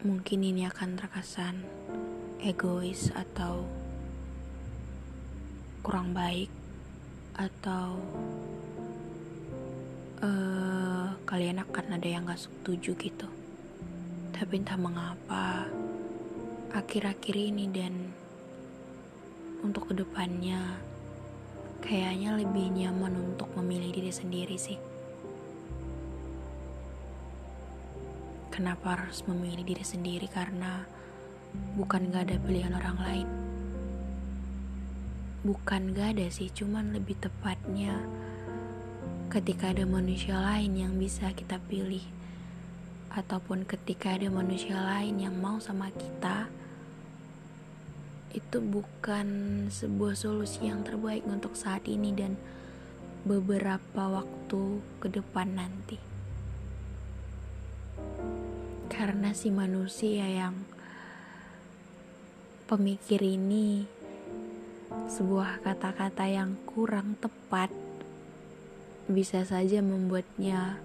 Mungkin ini akan terkesan egois atau kurang baik atau eh kalian akan ada yang gak setuju gitu. Tapi entah mengapa akhir-akhir ini dan untuk ke depannya kayaknya lebih nyaman untuk memilih diri sendiri sih. Kenapa harus memilih diri sendiri karena bukan gak ada pilihan orang lain. Bukan gak ada sih, cuman lebih tepatnya ketika ada manusia lain yang bisa kita pilih ataupun ketika ada manusia lain yang mau sama kita itu bukan sebuah solusi yang terbaik untuk saat ini dan beberapa waktu ke depan nanti karena si manusia yang pemikir ini sebuah kata-kata yang kurang tepat bisa saja membuatnya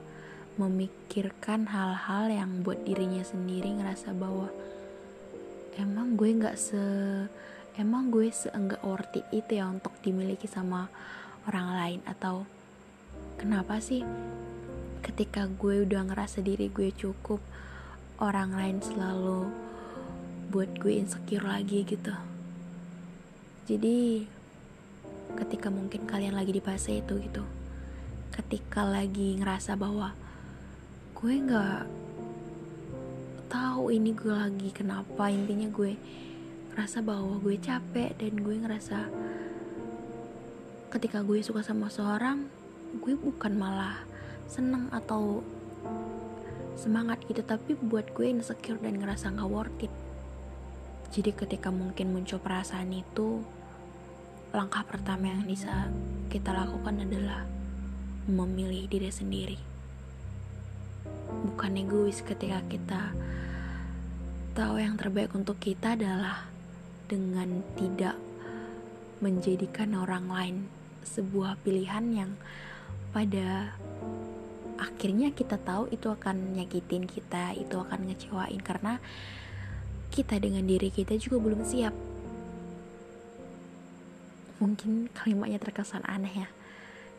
memikirkan hal-hal yang buat dirinya sendiri ngerasa bahwa emang gue nggak se emang gue seenggak worth it itu ya untuk dimiliki sama orang lain. Atau kenapa sih ketika gue udah ngerasa diri gue cukup orang lain selalu buat gue insecure lagi gitu. Jadi ketika mungkin kalian lagi di fase itu gitu ketika lagi ngerasa bahwa gue nggak tahu ini gue lagi kenapa intinya gue ngerasa bahwa gue capek dan gue ngerasa ketika gue suka sama seorang gue bukan malah seneng atau semangat gitu tapi buat gue insecure dan ngerasa gak worth it. Jadi ketika mungkin muncul perasaan itu langkah pertama yang bisa kita lakukan adalah memilih diri sendiri. Bukan egois ketika kita tahu yang terbaik untuk kita adalah dengan tidak menjadikan orang lain sebuah pilihan yang pada akhirnya kita tahu itu akan nyakitin kita itu akan ngecewain karena kita dengan diri kita juga belum siap. Mungkin kalimatnya terkesan aneh ya.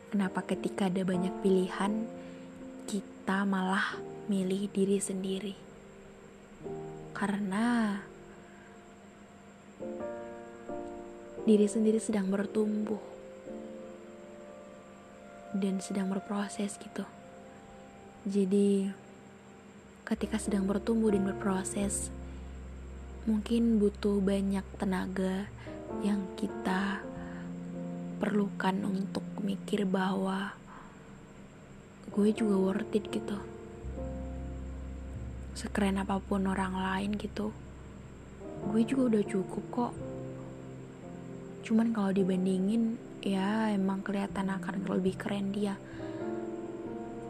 Kenapa ketika ada banyak pilihan kita malah milih diri sendiri? Karena diri sendiri sedang bertumbuh dan sedang berproses gitu jadi, ketika sedang bertumbuh dan berproses, mungkin butuh banyak tenaga yang kita perlukan untuk mikir bahwa gue juga worth it gitu. Sekeren apa pun orang lain gitu, gue juga udah cukup kok. Cuman kalau dibandingin, ya emang kelihatan akan lebih keren dia.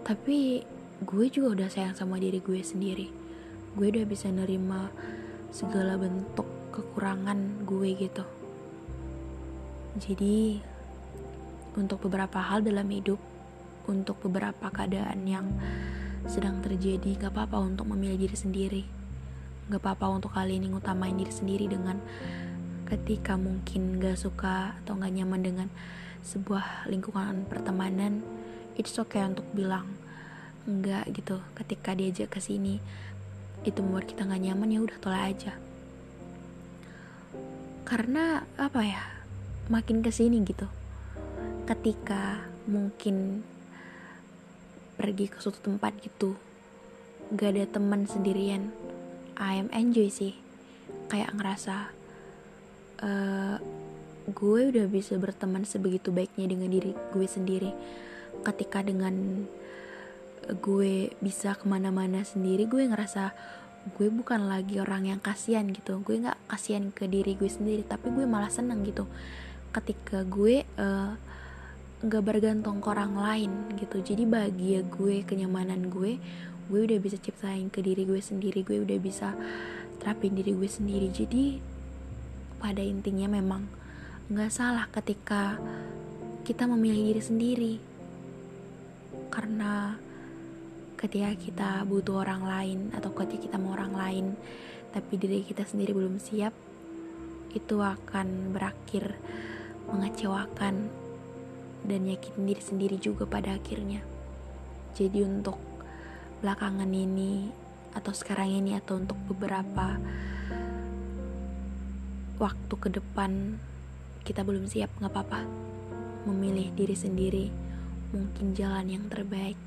Tapi gue juga udah sayang sama diri gue sendiri. Gue udah bisa nerima segala bentuk kekurangan gue gitu. Jadi untuk beberapa hal dalam hidup untuk beberapa keadaan yang sedang terjadi gak apa-apa untuk memilih diri sendiri. Gak apa-apa untuk kali ini ngutamain diri sendiri dengan ketika mungkin gak suka atau gak nyaman dengan sebuah lingkungan pertemanan it's okay untuk bilang enggak gitu ketika diajak ke sini. Itu membuat kita nggak nyaman ya udah tolak aja. Karena apa ya makin ke sini gitu. Ketika mungkin pergi ke suatu tempat gitu gak ada teman sendirian I am enjoy sih. Kayak ngerasa uh, gue udah bisa berteman sebegitu baiknya dengan diri gue sendiri. Ketika dengan gue bisa ke mana-mana sendiri gue ngerasa gue bukan lagi orang yang kasihan gitu. Gue nggak kasihan ke diri gue sendiri tapi gue malah seneng gitu. Ketika gue uh, nggak bergantung ke orang lain gitu. Jadi bahagia gue kenyamanan gue gue udah bisa ciptain ke diri gue sendiri gue udah bisa terapin diri gue sendiri. Jadi pada intinya memang nggak salah ketika kita memilih diri sendiri. Karena ketika kita butuh orang lain atau ketika kita mau orang lain tapi diri kita sendiri belum siap itu akan berakhir mengecewakan dan yakin diri sendiri juga pada akhirnya. Jadi untuk belakangan ini atau sekarang ini atau untuk beberapa waktu ke depan kita belum siap nggak apa-apa memilih diri sendiri mungkin jalan yang terbaik.